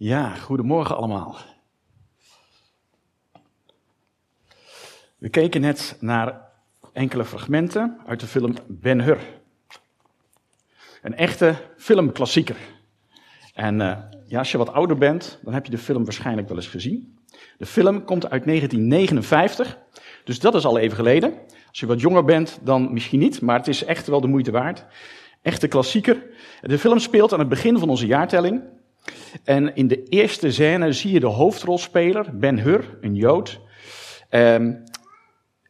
Ja, goedemorgen allemaal. We keken net naar enkele fragmenten uit de film Ben Hur. Een echte filmklassieker. En uh, ja, als je wat ouder bent, dan heb je de film waarschijnlijk wel eens gezien. De film komt uit 1959, dus dat is al even geleden. Als je wat jonger bent, dan misschien niet, maar het is echt wel de moeite waard. Echte klassieker. De film speelt aan het begin van onze jaartelling. En in de eerste scène zie je de hoofdrolspeler, Ben Hur, een Jood, um,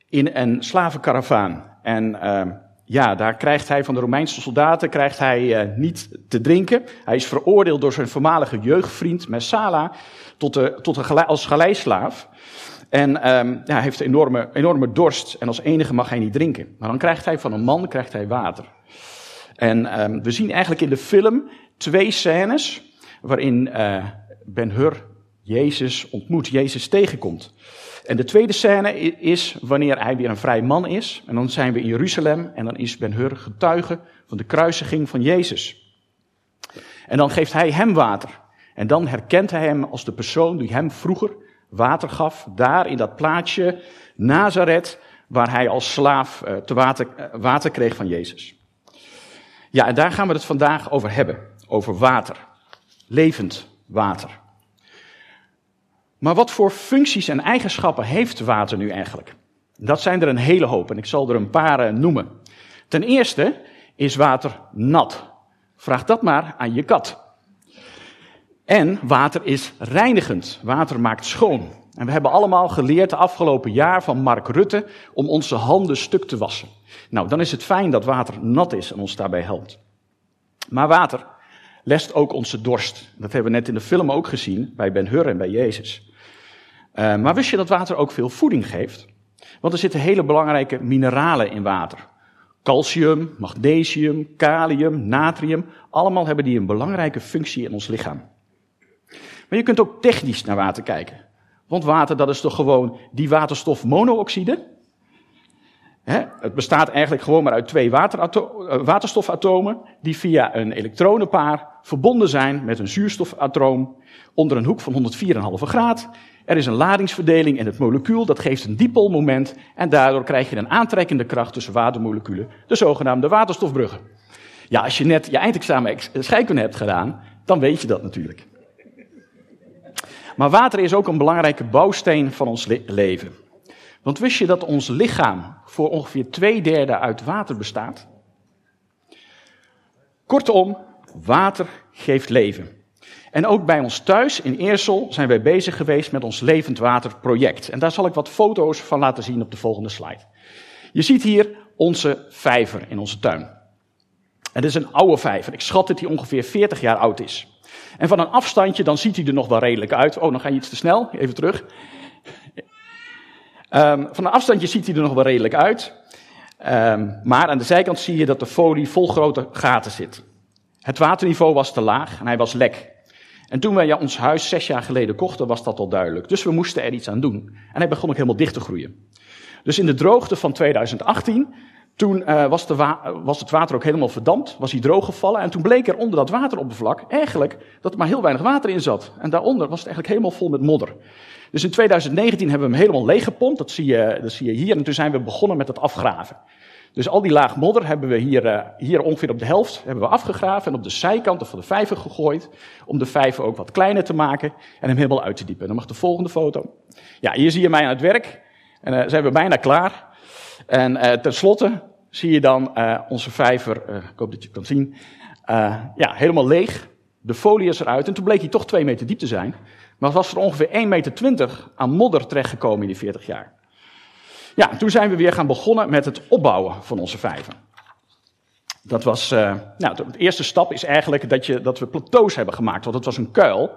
in een slavenkaravaan. En um, ja, daar krijgt hij van de Romeinse soldaten krijgt hij, uh, niet te drinken. Hij is veroordeeld door zijn voormalige jeugdvriend Messala tot, de, tot een, als galeislaaf. En um, ja, hij heeft enorme, enorme dorst en als enige mag hij niet drinken. Maar dan krijgt hij van een man krijgt hij water. En we zien eigenlijk in de film twee scènes waarin uh, Ben Hur Jezus ontmoet, Jezus tegenkomt. En de tweede scène is wanneer hij weer een vrij man is. En dan zijn we in Jeruzalem en dan is Ben Hur getuige van de kruisiging van Jezus. En dan geeft hij hem water. En dan herkent hij hem als de persoon die hem vroeger water gaf, daar in dat plaatsje Nazareth, waar hij als slaaf uh, te water, uh, water kreeg van Jezus. Ja, en daar gaan we het vandaag over hebben, over water levend water. Maar wat voor functies en eigenschappen heeft water nu eigenlijk? Dat zijn er een hele hoop en ik zal er een paar noemen. Ten eerste is water nat. Vraag dat maar aan je kat. En water is reinigend. Water maakt schoon. En we hebben allemaal geleerd de afgelopen jaar van Mark Rutte om onze handen stuk te wassen. Nou, dan is het fijn dat water nat is en ons daarbij helpt. Maar water lest ook onze dorst. Dat hebben we net in de film ook gezien, bij Ben Hur en bij Jezus. Uh, maar wist je dat water ook veel voeding geeft? Want er zitten hele belangrijke mineralen in water. Calcium, magnesium, kalium, natrium, allemaal hebben die een belangrijke functie in ons lichaam. Maar je kunt ook technisch naar water kijken. Want water, dat is toch gewoon die waterstofmonooxide? He, het bestaat eigenlijk gewoon maar uit twee waterstofatomen die via een elektronenpaar verbonden zijn met een zuurstofatoom onder een hoek van 104,5 graad. Er is een ladingsverdeling in het molecuul, dat geeft een dipolmoment en daardoor krijg je een aantrekkende kracht tussen watermoleculen, de zogenaamde waterstofbruggen. Ja, als je net je eindexamen scheikunde hebt gedaan, dan weet je dat natuurlijk. Maar water is ook een belangrijke bouwsteen van ons leven. Want wist je dat ons lichaam voor ongeveer twee derde uit water bestaat? Kortom, water geeft leven. En ook bij ons thuis in Eersel zijn wij bezig geweest met ons levend water project. En daar zal ik wat foto's van laten zien op de volgende slide. Je ziet hier onze vijver in onze tuin. Het is een oude vijver. Ik schat dat hij ongeveer 40 jaar oud is. En van een afstandje dan ziet hij er nog wel redelijk uit. Oh, dan ga je iets te snel. Even terug. Um, van een afstandje ziet hij er nog wel redelijk uit. Um, maar aan de zijkant zie je dat de folie vol grote gaten zit. Het waterniveau was te laag en hij was lek. En toen wij ons huis zes jaar geleden kochten, was dat al duidelijk. Dus we moesten er iets aan doen. En hij begon ook helemaal dicht te groeien. Dus in de droogte van 2018, toen uh, was, was, het water ook helemaal verdampt, was hij drooggevallen. En toen bleek er onder dat wateroppervlak eigenlijk dat er maar heel weinig water in zat. En daaronder was het eigenlijk helemaal vol met modder. Dus in 2019 hebben we hem helemaal leeggepompt, dat dat zie je hier. En toen zijn we begonnen met het afgraven. Dus al die laag modder hebben we hier, uh, hier ongeveer op de helft hebben we afgegraven en op de zijkanten van de vijver gegooid. Om de vijver ook wat kleiner te maken en hem helemaal uit te diepen. dan mag de volgende foto. Ja, hier zie je mij aan het werk. En uh, zijn we bijna klaar. En uh, tenslotte zie je dan onze vijver, ik hoop dat je het kan zien, ja, helemaal leeg. De folie is eruit en toen bleek hij toch twee meter diep te zijn. Maar was er ongeveer 1,20 meter aan modder terechtgekomen in die 40 jaar. Ja, toen zijn we weer gaan begonnen met het opbouwen van onze vijver. Dat was, uh, nou, de eerste stap is eigenlijk dat, je, dat we plateaus hebben gemaakt, want het was een kuil.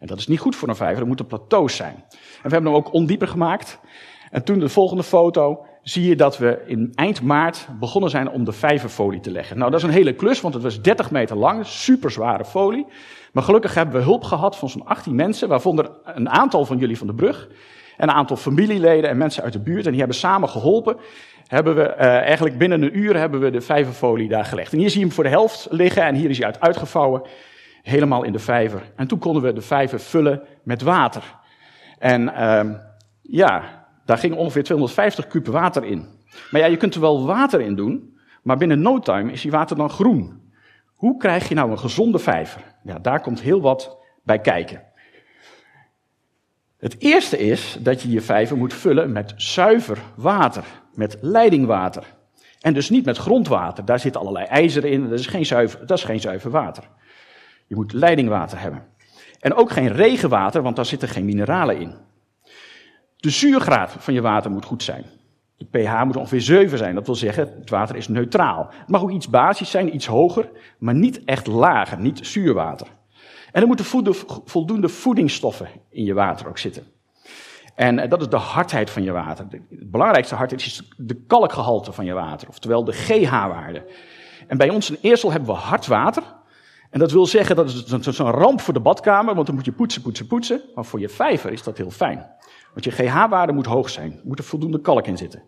En dat is niet goed voor een vijver, er moeten plateaus zijn. En we hebben hem ook ondieper gemaakt. En toen de volgende foto zie je dat we in eind maart begonnen zijn om de vijverfolie te leggen. Nou, dat is een hele klus, want het was 30 meter lang, super zware folie. Maar gelukkig hebben we hulp gehad van zo'n 18 mensen, waarvan een aantal van jullie van de brug. En een aantal familieleden en mensen uit de buurt. En die hebben samen geholpen. Hebben we, uh, eigenlijk binnen een uur hebben we de vijverfolie daar gelegd. En hier zie je hem voor de helft liggen en hier is hij uit uitgevouwen. helemaal in de vijver. En toen konden we de vijver vullen met water. En uh, ja, daar ging ongeveer 250 kub water in. Maar ja, je kunt er wel water in doen, maar binnen no time is die water dan groen. Hoe krijg je nou een gezonde vijver? Ja, daar komt heel wat bij kijken. Het eerste is dat je je vijver moet vullen met zuiver water, met leidingwater. En dus niet met grondwater, daar zit allerlei ijzer in, dat is geen zuiver, dat is geen zuiver water. Je moet leidingwater hebben. En ook geen regenwater, want daar zitten geen mineralen in. De zuurgraad van je water moet goed zijn. De pH moet ongeveer 7 zijn, dat wil zeggen, het water is neutraal. Het mag ook iets basis zijn, iets hoger, maar niet echt lager, niet zuurwater. En er moeten voldoende voedingsstoffen in je water ook zitten. En eh, dat is de hardheid van je water. De belangrijkste hardheid is de kalkgehalte van je water, oftewel de GH-waarde. En bij ons in Eersel hebben we hard water. En dat wil zeggen, dat is zo'n ramp voor de badkamer, want dan moet je poetsen, poetsen, poetsen. Maar voor je vijver is dat heel fijn. Want je GH-waarde moet hoog zijn. Moet er voldoende kalk in zitten.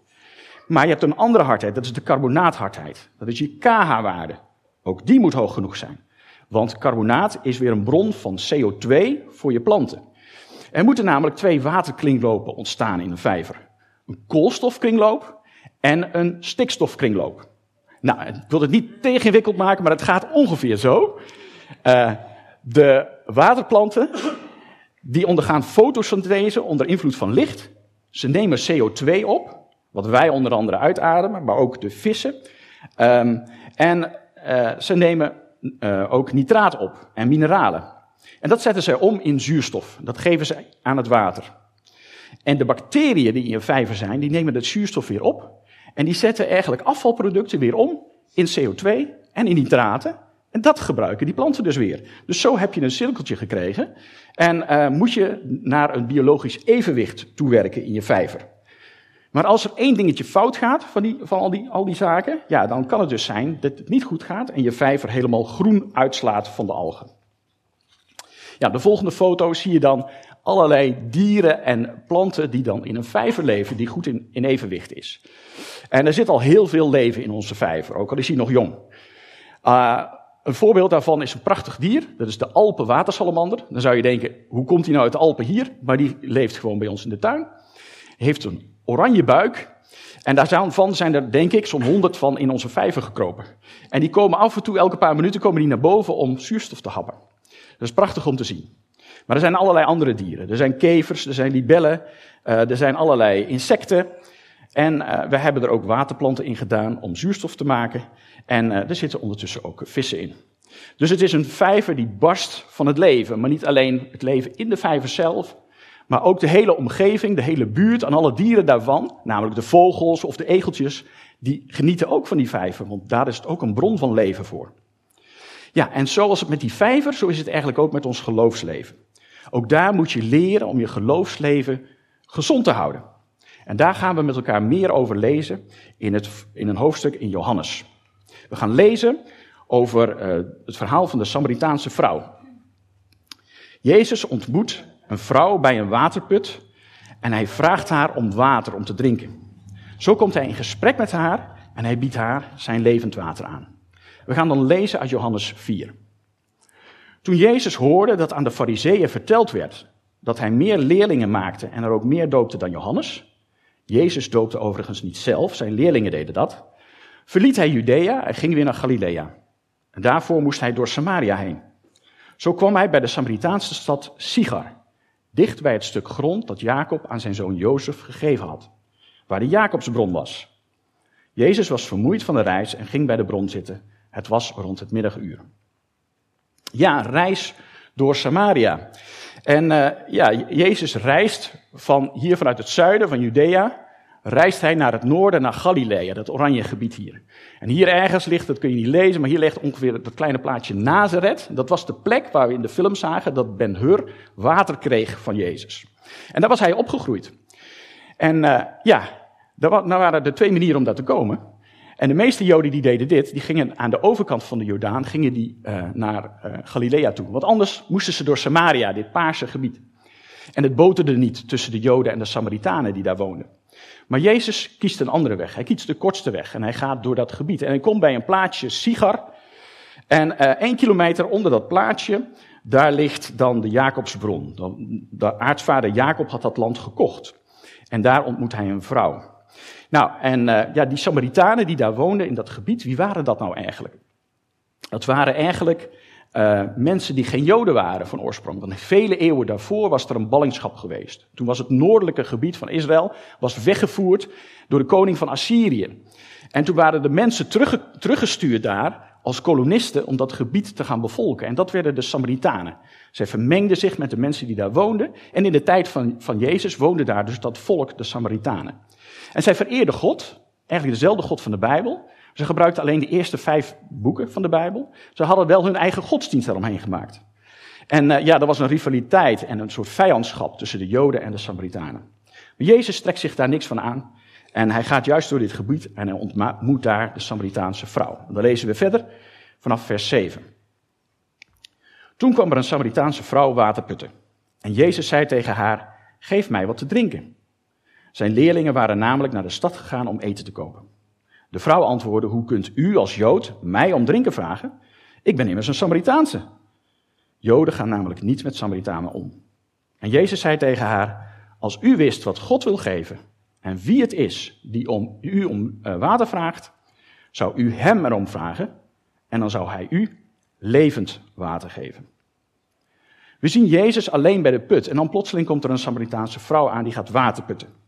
Maar je hebt een andere hardheid, dat is de carbonaathardheid. Dat is je KH-waarde. Ook die moet hoog genoeg zijn. Want carbonaat is weer een bron van CO2 voor je planten. Er moeten namelijk twee waterkringlopen ontstaan in een vijver. Een koolstofkringloop en een stikstofkringloop. Nou, ik wil het niet tegeninwikkeld maken, maar het gaat ongeveer zo. Uh, de waterplanten, die ondergaan fotosynthese onder invloed van licht. Ze nemen CO2 op, wat wij onder andere uitademen, maar ook de vissen. Um, en uh, ze nemen uh, ook nitraat op en mineralen. En dat zetten zij om in zuurstof. Dat geven ze aan het water. En de bacteriën die in je vijver zijn, die nemen dat zuurstof weer op. En die zetten eigenlijk afvalproducten weer om in CO2 en in nitraten. En dat gebruiken die planten dus weer. Dus zo heb je een cirkeltje gekregen. En uh, moet je naar een biologisch evenwicht toewerken in je vijver. Maar als er één dingetje fout gaat van, die, van al, die, al die zaken, ja, dan kan het dus zijn dat het niet goed gaat en je vijver helemaal groen uitslaat van de algen. Ja, de volgende foto zie je dan allerlei dieren en planten die dan in een vijver leven die goed in, in evenwicht is. En er zit al heel veel leven in onze vijver, ook al is hij nog jong. Uh, een voorbeeld daarvan is een prachtig dier, dat is de Alpen watersalamander. Dan zou je denken, hoe komt hij nou uit de Alpen hier? Maar die leeft gewoon bij ons in de tuin. Heeft een oranje buik. En daarvan zijn er, denk ik, zo'n honderd van in onze vijver gekropen. En die komen af en toe, elke paar minuten, komen die naar boven om zuurstof te happen. Dat is prachtig om te zien. Maar er zijn allerlei andere dieren. Er zijn kevers, er zijn libellen, uh, er zijn allerlei insecten. En uh, we hebben er ook waterplanten in gedaan om zuurstof te maken. En uh, er zitten ondertussen ook vissen in. Dus het is een vijver die barst van het leven. Maar niet alleen het leven in de vijver zelf, maar ook de hele omgeving, de hele buurt en alle dieren daarvan, namelijk de vogels of de egeltjes, die genieten ook van die vijver, want daar is het ook een bron van leven voor. Ja, en zoals het met die vijver, zo is het eigenlijk ook met ons geloofsleven. Ook daar moet je leren om je geloofsleven gezond te houden. En daar gaan we met elkaar meer over lezen in, het, in een hoofdstuk in Johannes. We gaan lezen over uh, het verhaal van de Samaritaanse vrouw. Jezus ontmoet een vrouw bij een waterput en hij vraagt haar om water om te drinken. Zo komt hij in gesprek met haar en hij biedt haar zijn levend water aan. We gaan dan lezen uit Johannes 4. Toen Jezus hoorde dat aan de fariseeën verteld werd dat hij meer leerlingen maakte en er ook meer doopte dan Johannes, Jezus doopte overigens niet zelf, zijn leerlingen deden dat, verliet hij Judea en ging weer naar Galilea. En daarvoor moest hij door Samaria heen. Zo kwam hij bij de Samaritaanse stad Sigar, dicht bij het stuk grond dat Jacob aan zijn zoon Jozef gegeven had, waar de Jacobsbron was. Jezus was vermoeid van de reis en ging bij de bron zitten. Het was rond het middaguur. Ja, reis door Samaria. En uh, ja, Jezus reist van hier vanuit het zuiden van Judea reist hij naar het noorden, naar Galilea, dat oranje gebied hier. En hier ergens ligt, dat kun je niet lezen, maar hier ligt ongeveer dat kleine plaatje Nazareth. Dat was de plek waar we in de film zagen dat Ben Hur water kreeg van Jezus. En daar was hij opgegroeid. En uh, ja, daar waren er twee manieren om daar te komen. En de meeste Joden die deden dit, die gingen aan de overkant van de Jordaan, gingen die uh, naar uh, Galilea toe. Want anders moesten ze door Samaria, dit paarse gebied. En het boterde niet tussen de Joden en de Samaritanen die daar woonden. Maar Jezus kiest een andere weg. Hij kiest de kortste weg en hij gaat door dat gebied. En hij komt bij een plaatsje Sigar. En uh, één kilometer onder dat plaatsje, daar ligt dan de Jacobsbron. De aartsvader Jacob had dat land gekocht. En daar ontmoet hij een vrouw. Nou, en uh, ja, die Samaritanen die daar woonden in dat gebied, wie waren dat nou eigenlijk? Dat waren eigenlijk uh, mensen die geen Joden waren van oorsprong. Want vele eeuwen daarvoor was er een ballingschap geweest. Toen was het noordelijke gebied van Israël was weggevoerd door de koning van Assyrië. En toen waren de mensen terug, teruggestuurd daar als kolonisten om dat gebied te gaan bevolken. En dat werden de Samaritanen. Zij vermengden zich met de mensen die daar woonden. En in de tijd van, van Jezus woonde daar dus dat volk, de Samaritanen. En zij vereerden God, eigenlijk dezelfde God van de Bijbel. Ze gebruikten alleen de eerste vijf boeken van de Bijbel. Ze hadden wel hun eigen godsdienst eromheen gemaakt. En uh, ja, er was een rivaliteit en een soort vijandschap tussen de Joden en de Samaritanen. Maar Jezus trekt zich daar niks van aan. En hij gaat juist door dit gebied en hij ontmoet daar de Samaritaanse vrouw. En dan lezen we verder vanaf vers 7. Toen kwam er een Samaritaanse vrouw water putten. En Jezus zei tegen haar: Geef mij wat te drinken. Zijn leerlingen waren namelijk naar de stad gegaan om eten te kopen. De vrouw antwoordde: Hoe kunt u als Jood mij om drinken vragen? Ik ben immers een Samaritaanse. Joden gaan namelijk niet met Samaritanen om. En Jezus zei tegen haar: Als u wist wat God wil geven en wie het is die om u om eh, water vraagt, zou u hem erom vragen en dan zou hij u levend water geven. We zien Jezus alleen bij de put en dan plotseling komt er een Samaritaanse vrouw aan die gaat water putten.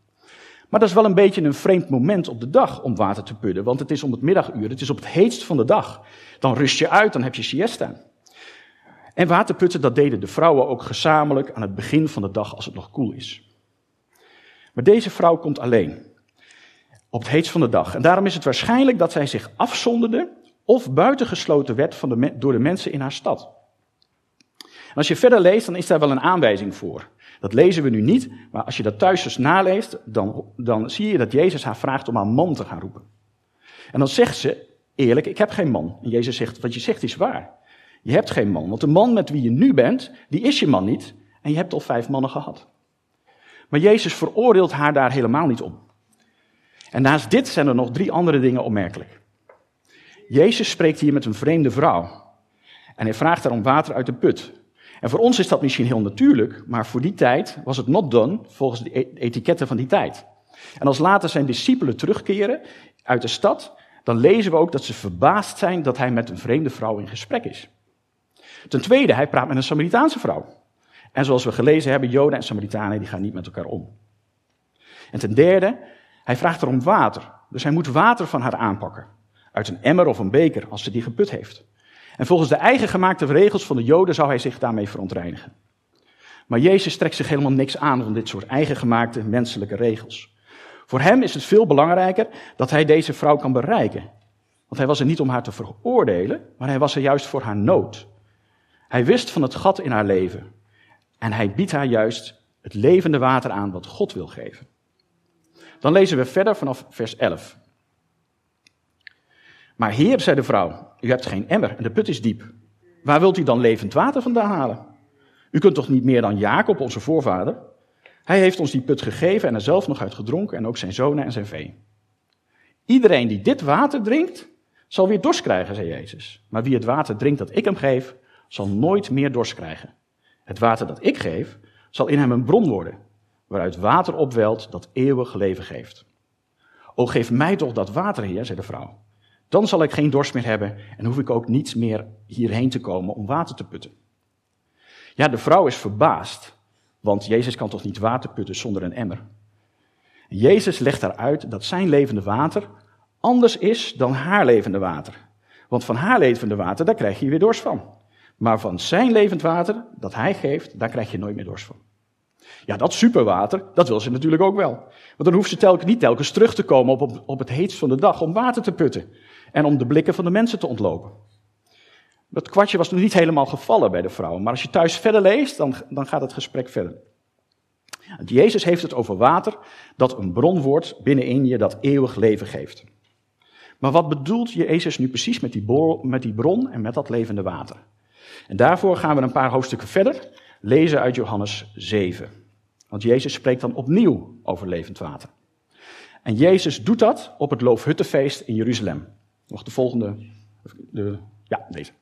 Maar dat is wel een beetje een vreemd moment op de dag om water te putten, want het is om het middaguur, het is op het heetst van de dag. Dan rust je uit, dan heb je siesta. En waterputten, dat deden de vrouwen ook gezamenlijk aan het begin van de dag als het nog koel is. Maar deze vrouw komt alleen. Op het heetst van de dag. En daarom is het waarschijnlijk dat zij zich afzonderde of buitengesloten werd van de, door de mensen in haar stad. En als je verder leest, dan is daar wel een aanwijzing voor. Dat lezen we nu niet, maar als je dat thuis eens naleest, dan, dan zie je dat Jezus haar vraagt om haar man te gaan roepen. En dan zegt ze, eerlijk, ik heb geen man. En Jezus zegt, wat je zegt is waar. Je hebt geen man, want de man met wie je nu bent, die is je man niet. En je hebt al vijf mannen gehad. Maar Jezus veroordeelt haar daar helemaal niet om. En naast dit zijn er nog drie andere dingen opmerkelijk. Jezus spreekt hier met een vreemde vrouw. En hij vraagt haar om water uit de put. En voor ons is dat misschien heel natuurlijk, maar voor die tijd was het not done volgens de e- etiketten van die tijd. En als later zijn discipelen terugkeren uit de stad, dan lezen we ook dat ze verbaasd zijn dat hij met een vreemde vrouw in gesprek is. Ten tweede, hij praat met een Samaritaanse vrouw. En zoals we gelezen hebben, Joden en Samaritanen die gaan niet met elkaar om. En ten derde, hij vraagt er om water. Dus hij moet water van haar aanpakken. Uit een emmer of een beker, als ze die geput heeft. En volgens de eigen gemaakte regels van de Joden zou hij zich daarmee verontreinigen. Maar Jezus trekt zich helemaal niks aan van dit soort eigen gemaakte menselijke regels. Voor hem is het veel belangrijker dat hij deze vrouw kan bereiken. Want hij was er niet om haar te veroordelen, maar hij was er juist voor haar nood. Hij wist van het gat in haar leven. En hij biedt haar juist het levende water aan wat God wil geven. Dan lezen we verder vanaf vers 11. Maar heer, zei de vrouw, u hebt geen emmer en de put is diep. Waar wilt u dan levend water vandaan halen? U kunt toch niet meer dan Jacob, onze voorvader? Hij heeft ons die put gegeven en er zelf nog uit gedronken en ook zijn zonen en zijn vee. Iedereen die dit water drinkt, zal weer dorst krijgen, zei Jezus. Maar wie het water drinkt dat ik hem geef, zal nooit meer dorst krijgen. Het water dat ik geef, zal in hem een bron worden, waaruit water opwelt dat eeuwig leven geeft. O, geef mij toch dat water, heer, zei de vrouw. Dan zal ik geen dorst meer hebben en hoef ik ook niet meer hierheen te komen om water te putten. Ja, de vrouw is verbaasd, want Jezus kan toch niet water putten zonder een emmer. Jezus legt daaruit dat zijn levende water anders is dan haar levende water. Want van haar levende water, daar krijg je weer dorst van. Maar van zijn levend water, dat hij geeft, daar krijg je nooit meer dorst van. Ja, dat superwater, dat wil ze natuurlijk ook wel. Want dan hoeft ze niet telkens terug te komen op, op het heetst van de dag om water te putten en om de blikken van de mensen te ontlopen. Dat kwartje was nog niet helemaal gevallen bij de vrouw, maar als je thuis verder leest, dan, dan gaat het gesprek verder. Jezus heeft het over water dat een bron wordt binnenin je dat eeuwig leven geeft. Maar wat bedoelt Jezus nu precies met die, bron, met die bron en met dat levende water? En daarvoor gaan we een paar hoofdstukken verder lezen uit Johannes 7. Want Jezus spreekt dan opnieuw over levend water. En Jezus doet dat op het Loofhuttenfeest in Jeruzalem. Nog de volgende. De, ja, deze.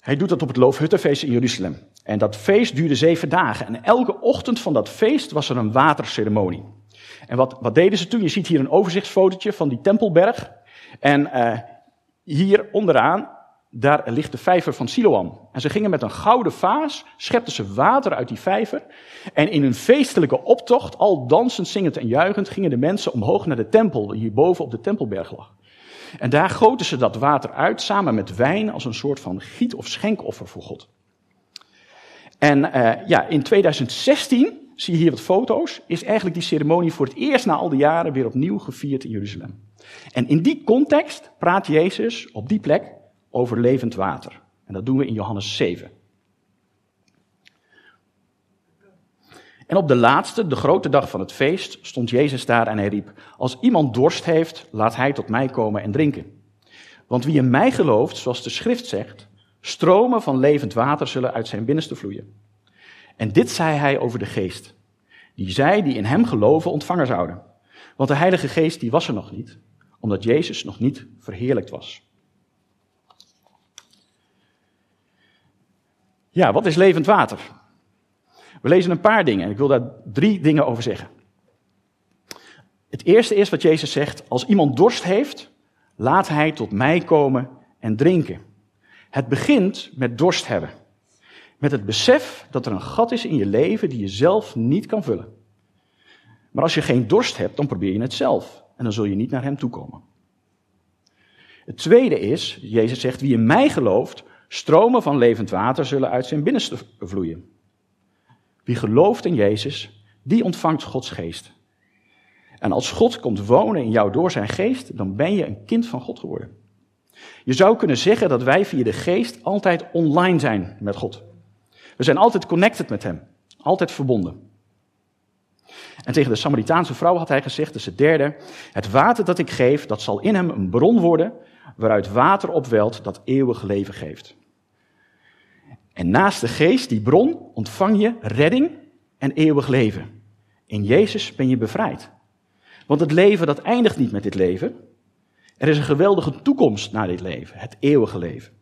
Hij doet dat op het Loofhuttenfeest in Jeruzalem. En dat feest duurde zeven dagen. En elke ochtend van dat feest was er een waterceremonie. En wat, wat deden ze toen? Je ziet hier een overzichtsfotootje van die Tempelberg. En uh, hier onderaan, daar ligt de vijver van Siloam. En ze gingen met een gouden vaas, schepten ze water uit die vijver. En in een feestelijke optocht, al dansend, zingend en juichend, gingen de mensen omhoog naar de tempel, die hierboven op de Tempelberg lag. En daar goten ze dat water uit samen met wijn als een soort van giet- of schenkoffer voor God. En uh, ja, in 2016, zie je hier wat foto's, is eigenlijk die ceremonie voor het eerst na al die jaren weer opnieuw gevierd in Jeruzalem. En in die context praat Jezus op die plek over levend water. En dat doen we in Johannes 7. En op de laatste, de grote dag van het feest, stond Jezus daar en hij riep: Als iemand dorst heeft, laat hij tot mij komen en drinken. Want wie in mij gelooft, zoals de schrift zegt, stromen van levend water zullen uit zijn binnenste vloeien. En dit zei hij over de geest, die zij die in hem geloven ontvangen zouden. Want de Heilige Geest die was er nog niet, omdat Jezus nog niet verheerlijkt was. Ja, wat is levend water? We lezen een paar dingen en ik wil daar drie dingen over zeggen. Het eerste is wat Jezus zegt: Als iemand dorst heeft, laat hij tot mij komen en drinken. Het begint met dorst hebben. Met het besef dat er een gat is in je leven die je zelf niet kan vullen. Maar als je geen dorst hebt, dan probeer je het zelf. En dan zul je niet naar hem toekomen. Het tweede is, Jezus zegt, wie in mij gelooft, stromen van levend water zullen uit zijn binnenste vloeien. Wie gelooft in Jezus, die ontvangt Gods geest. En als God komt wonen in jou door zijn geest, dan ben je een kind van God geworden. Je zou kunnen zeggen dat wij via de geest altijd online zijn met God. We zijn altijd connected met Hem, altijd verbonden. En tegen de Samaritaanse vrouw had hij gezegd, dus het derde, het water dat ik geef, dat zal in hem een bron worden, waaruit water opwelt dat eeuwig leven geeft. En naast de geest, die bron, ontvang je redding en eeuwig leven. In Jezus ben je bevrijd. Want het leven dat eindigt niet met dit leven. Er is een geweldige toekomst na dit leven, het eeuwige leven.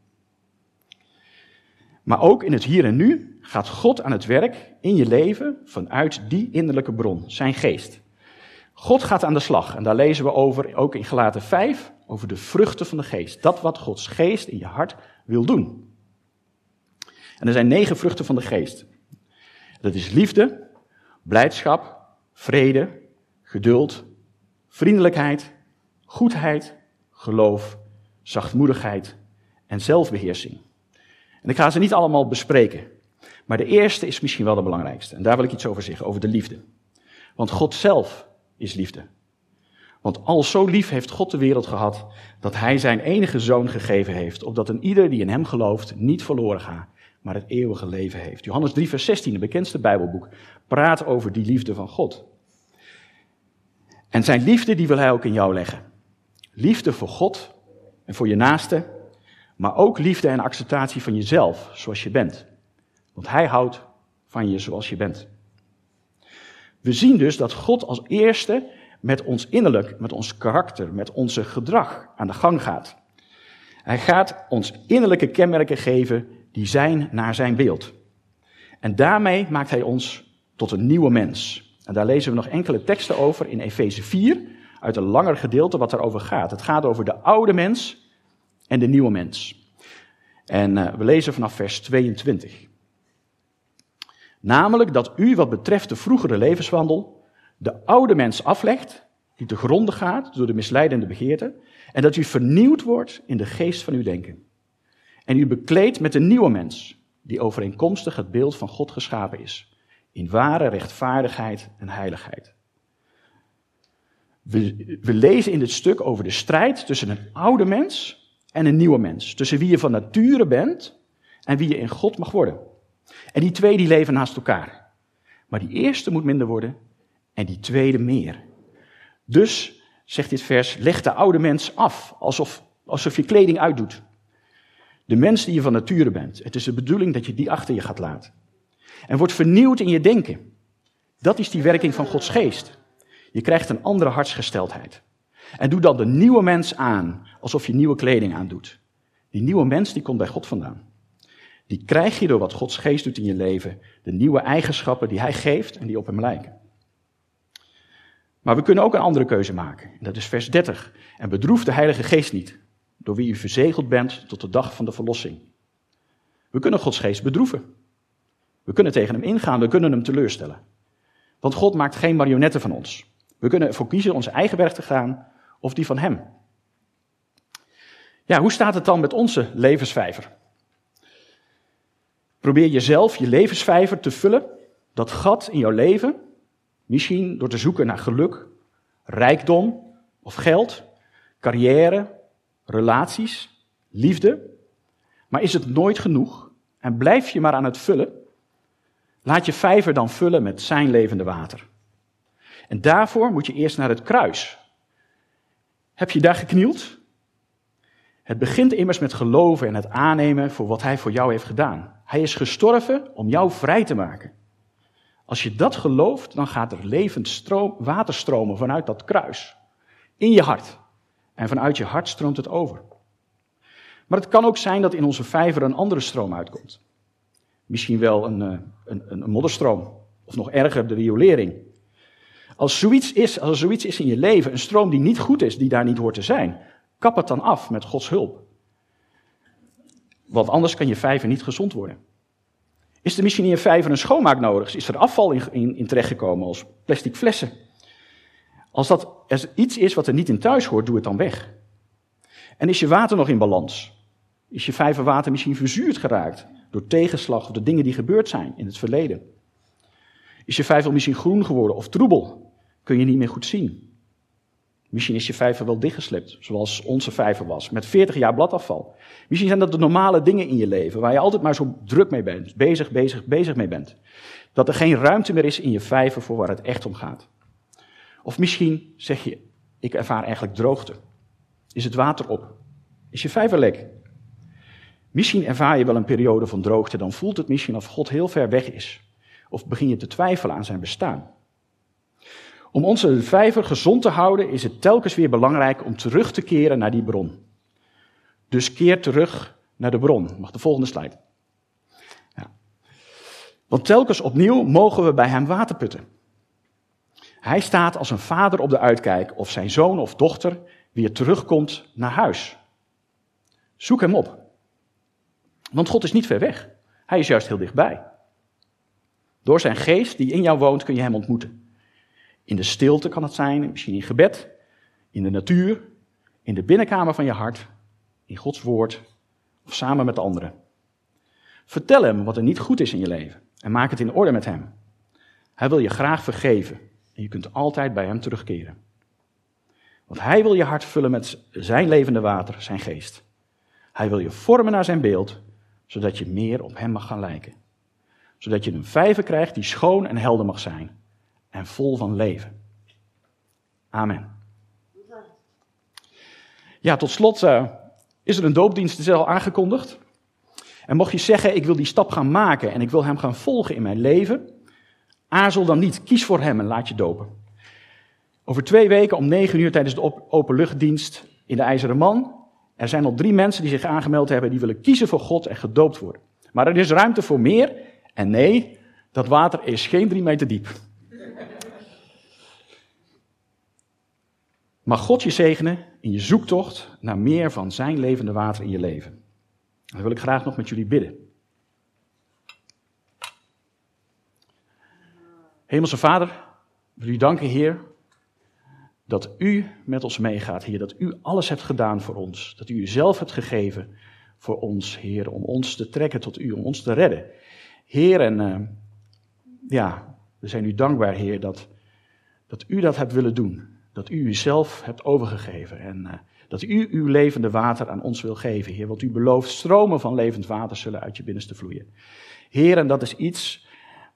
Maar ook in het hier en nu gaat God aan het werk in je leven vanuit die innerlijke bron, zijn geest. God gaat aan de slag en daar lezen we over, ook in Gelaten 5, over de vruchten van de geest. Dat wat Gods geest in je hart wil doen. En er zijn negen vruchten van de geest. Dat is liefde, blijdschap, vrede, geduld, vriendelijkheid, goedheid, geloof, zachtmoedigheid en zelfbeheersing. En ik ga ze niet allemaal bespreken. Maar de eerste is misschien wel de belangrijkste. En daar wil ik iets over zeggen, over de liefde. Want God zelf is liefde. Want al zo lief heeft God de wereld gehad, dat Hij zijn enige zoon gegeven heeft, opdat een ieder die in Hem gelooft niet verloren gaat, maar het eeuwige leven heeft. Johannes 3, vers 16, het bekendste Bijbelboek, praat over die liefde van God. En zijn liefde, die wil Hij ook in jou leggen. Liefde voor God en voor je naaste, maar ook liefde en acceptatie van jezelf, zoals je bent. Want Hij houdt van je zoals je bent. We zien dus dat God als eerste met ons innerlijk, met ons karakter, met onze gedrag aan de gang gaat. Hij gaat ons innerlijke kenmerken geven die zijn naar zijn beeld. En daarmee maakt hij ons tot een nieuwe mens. En daar lezen we nog enkele teksten over in Efeze 4, uit een langer gedeelte wat daarover gaat. Het gaat over de oude mens en de nieuwe mens. En uh, we lezen vanaf vers 22. Namelijk dat u wat betreft de vroegere levenswandel de oude mens aflegt, die te gronde gaat door de misleidende begeerte, en dat u vernieuwd wordt in de geest van uw denken. En u bekleedt met een nieuwe mens, die overeenkomstig het beeld van God geschapen is, in ware rechtvaardigheid en heiligheid. We, we lezen in dit stuk over de strijd tussen een oude mens en een nieuwe mens. Tussen wie je van nature bent en wie je in God mag worden. En die twee die leven naast elkaar. Maar die eerste moet minder worden en die tweede meer. Dus, zegt dit vers, leg de oude mens af, alsof, alsof je kleding uitdoet. De mens die je van nature bent. Het is de bedoeling dat je die achter je gaat laten. En wordt vernieuwd in je denken. Dat is die werking van Gods geest. Je krijgt een andere hartsgesteldheid. En doe dan de nieuwe mens aan, alsof je nieuwe kleding aandoet. Die nieuwe mens die komt bij God vandaan. Die krijg je door wat Gods geest doet in je leven. De nieuwe eigenschappen die hij geeft en die op hem lijken. Maar we kunnen ook een andere keuze maken. En dat is vers 30. En bedroef de Heilige Geest niet, door wie u verzegeld bent tot de dag van de verlossing. We kunnen Gods geest bedroeven. We kunnen tegen hem ingaan, we kunnen hem teleurstellen. Want God maakt geen marionetten van ons. We kunnen ervoor kiezen onze eigen weg te gaan of die van hem. Ja, hoe staat het dan met onze levensvijver? Probeer jezelf je levensvijver te vullen, dat gat in jouw leven, misschien door te zoeken naar geluk, rijkdom of geld, carrière, relaties, liefde. Maar is het nooit genoeg en blijf je maar aan het vullen? Laat je vijver dan vullen met zijn levende water. En daarvoor moet je eerst naar het kruis. Heb je daar geknield? Het begint immers met geloven en het aannemen voor wat hij voor jou heeft gedaan. Hij is gestorven om jou vrij te maken. Als je dat gelooft, dan gaat er levend stroom, water stromen vanuit dat kruis. In je hart. En vanuit je hart stroomt het over. Maar het kan ook zijn dat in onze vijver een andere stroom uitkomt. Misschien wel een, eh, een, een modderstroom. Of nog erger, de riolering. Als, zoiets is, als er zoiets is in je leven, een stroom die niet goed is, die daar niet hoort te zijn, kap het dan af met Gods hulp. Want anders kan je vijver niet gezond worden. Is er misschien in je vijver een schoonmaak nodig? Is er afval in, in, in terechtgekomen als plastic flessen? Als dat iets is wat er niet in thuis hoort, doe het dan weg. En is je water nog in balans? Is je vijverwater misschien verzuurd geraakt door tegenslag of de dingen die gebeurd zijn in het verleden? Is je vijver misschien groen geworden of troebel? Kun je niet meer goed zien? Misschien is je vijver wel dichtgeslipt, zoals onze vijver was, met 40 jaar bladafval. Misschien zijn dat de normale dingen in je leven, waar je altijd maar zo druk mee bent, bezig, bezig, bezig mee bent. Dat er geen ruimte meer is in je vijver voor waar het echt om gaat. Of misschien zeg je, ik ervaar eigenlijk droogte. Is het water op? Is je vijver lek? Misschien ervaar je wel een periode van droogte, dan voelt het misschien of God heel ver weg is. Of begin je te twijfelen aan zijn bestaan. Om onze vijver gezond te houden is het telkens weer belangrijk om terug te keren naar die bron. Dus keer terug naar de bron. Mag de volgende slide. Ja. Want telkens opnieuw mogen we bij hem water putten. Hij staat als een vader op de uitkijk of zijn zoon of dochter weer terugkomt naar huis. Zoek hem op. Want God is niet ver weg. Hij is juist heel dichtbij. Door zijn geest die in jou woont kun je hem ontmoeten. In de stilte kan het zijn, misschien in gebed, in de natuur, in de binnenkamer van je hart, in Gods woord of samen met anderen. Vertel hem wat er niet goed is in je leven en maak het in orde met hem. Hij wil je graag vergeven en je kunt altijd bij hem terugkeren. Want hij wil je hart vullen met zijn levende water, zijn geest. Hij wil je vormen naar zijn beeld, zodat je meer op hem mag gaan lijken. Zodat je een vijver krijgt die schoon en helder mag zijn en vol van leven. Amen. Ja, tot slot uh, is er een doopdienst al aangekondigd. En mocht je zeggen, ik wil die stap gaan maken en ik wil hem gaan volgen in mijn leven, aarzel dan niet, kies voor hem en laat je dopen. Over twee weken om negen uur tijdens de openluchtdienst in de IJzeren Man. Er zijn al drie mensen die zich aangemeld hebben, die willen kiezen voor God en gedoopt worden. Maar er is ruimte voor meer. En nee, dat water is geen drie meter diep. Mag God je zegenen in je zoektocht naar meer van zijn levende water in je leven. Dan wil ik graag nog met jullie bidden. Hemelse Vader, wil u danken, Heer, dat u met ons meegaat, Heer. Dat u alles hebt gedaan voor ons. Dat u uzelf hebt gegeven voor ons, Heer, om ons te trekken tot u, om ons te redden. Heer, en uh, ja, we zijn u dankbaar, Heer, dat, dat u dat hebt willen doen dat u uzelf hebt overgegeven en uh, dat u uw levende water aan ons wil geven, Heer. Want u belooft stromen van levend water zullen uit je binnenste vloeien. Heer, en dat is iets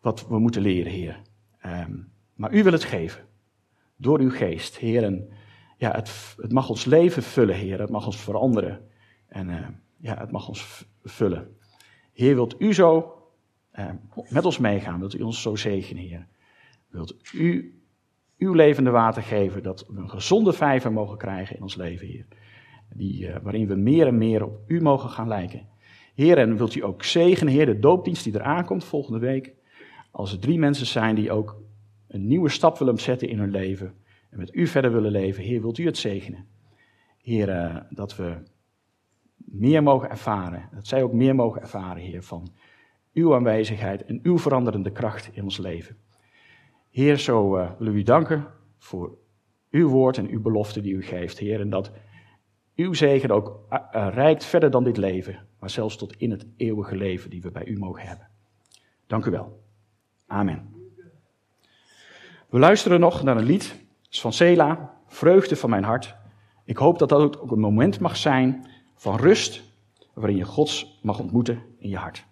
wat we moeten leren, Heer. Um, maar u wil het geven. Door uw geest, Heer. En ja, het, het mag ons leven vullen, Heer. Het mag ons veranderen. En uh, ja, het mag ons vullen. Heer, wilt u zo uh, met ons meegaan? Wilt u ons zo zegenen, Heer? Wilt u uw levende water geven, dat we een gezonde vijver mogen krijgen in ons leven, Heer. Die, uh, waarin we meer en meer op u mogen gaan lijken. Heer, en wilt u ook zegenen, Heer, de doopdienst die eraan komt volgende week. Als er drie mensen zijn die ook een nieuwe stap willen zetten in hun leven en met u verder willen leven, Heer, wilt u het zegenen. Heer, eh, dat we meer mogen ervaren, dat zij ook meer mogen ervaren, Heer, van uw aanwezigheid en uw veranderende kracht in ons leven. Heer, zo uh, willen we u danken voor uw woord en uw belofte die u geeft, Heer, en dat uw zegen ook uh, reikt verder dan dit leven, maar zelfs tot in het eeuwige leven die we bij u mogen hebben. Dank u wel. Amen. We luisteren nog naar een lied van Sela, Vreugde van mijn hart. Ik hoop dat dat ook een moment mag zijn van rust, waarin je Gods mag ontmoeten in je hart.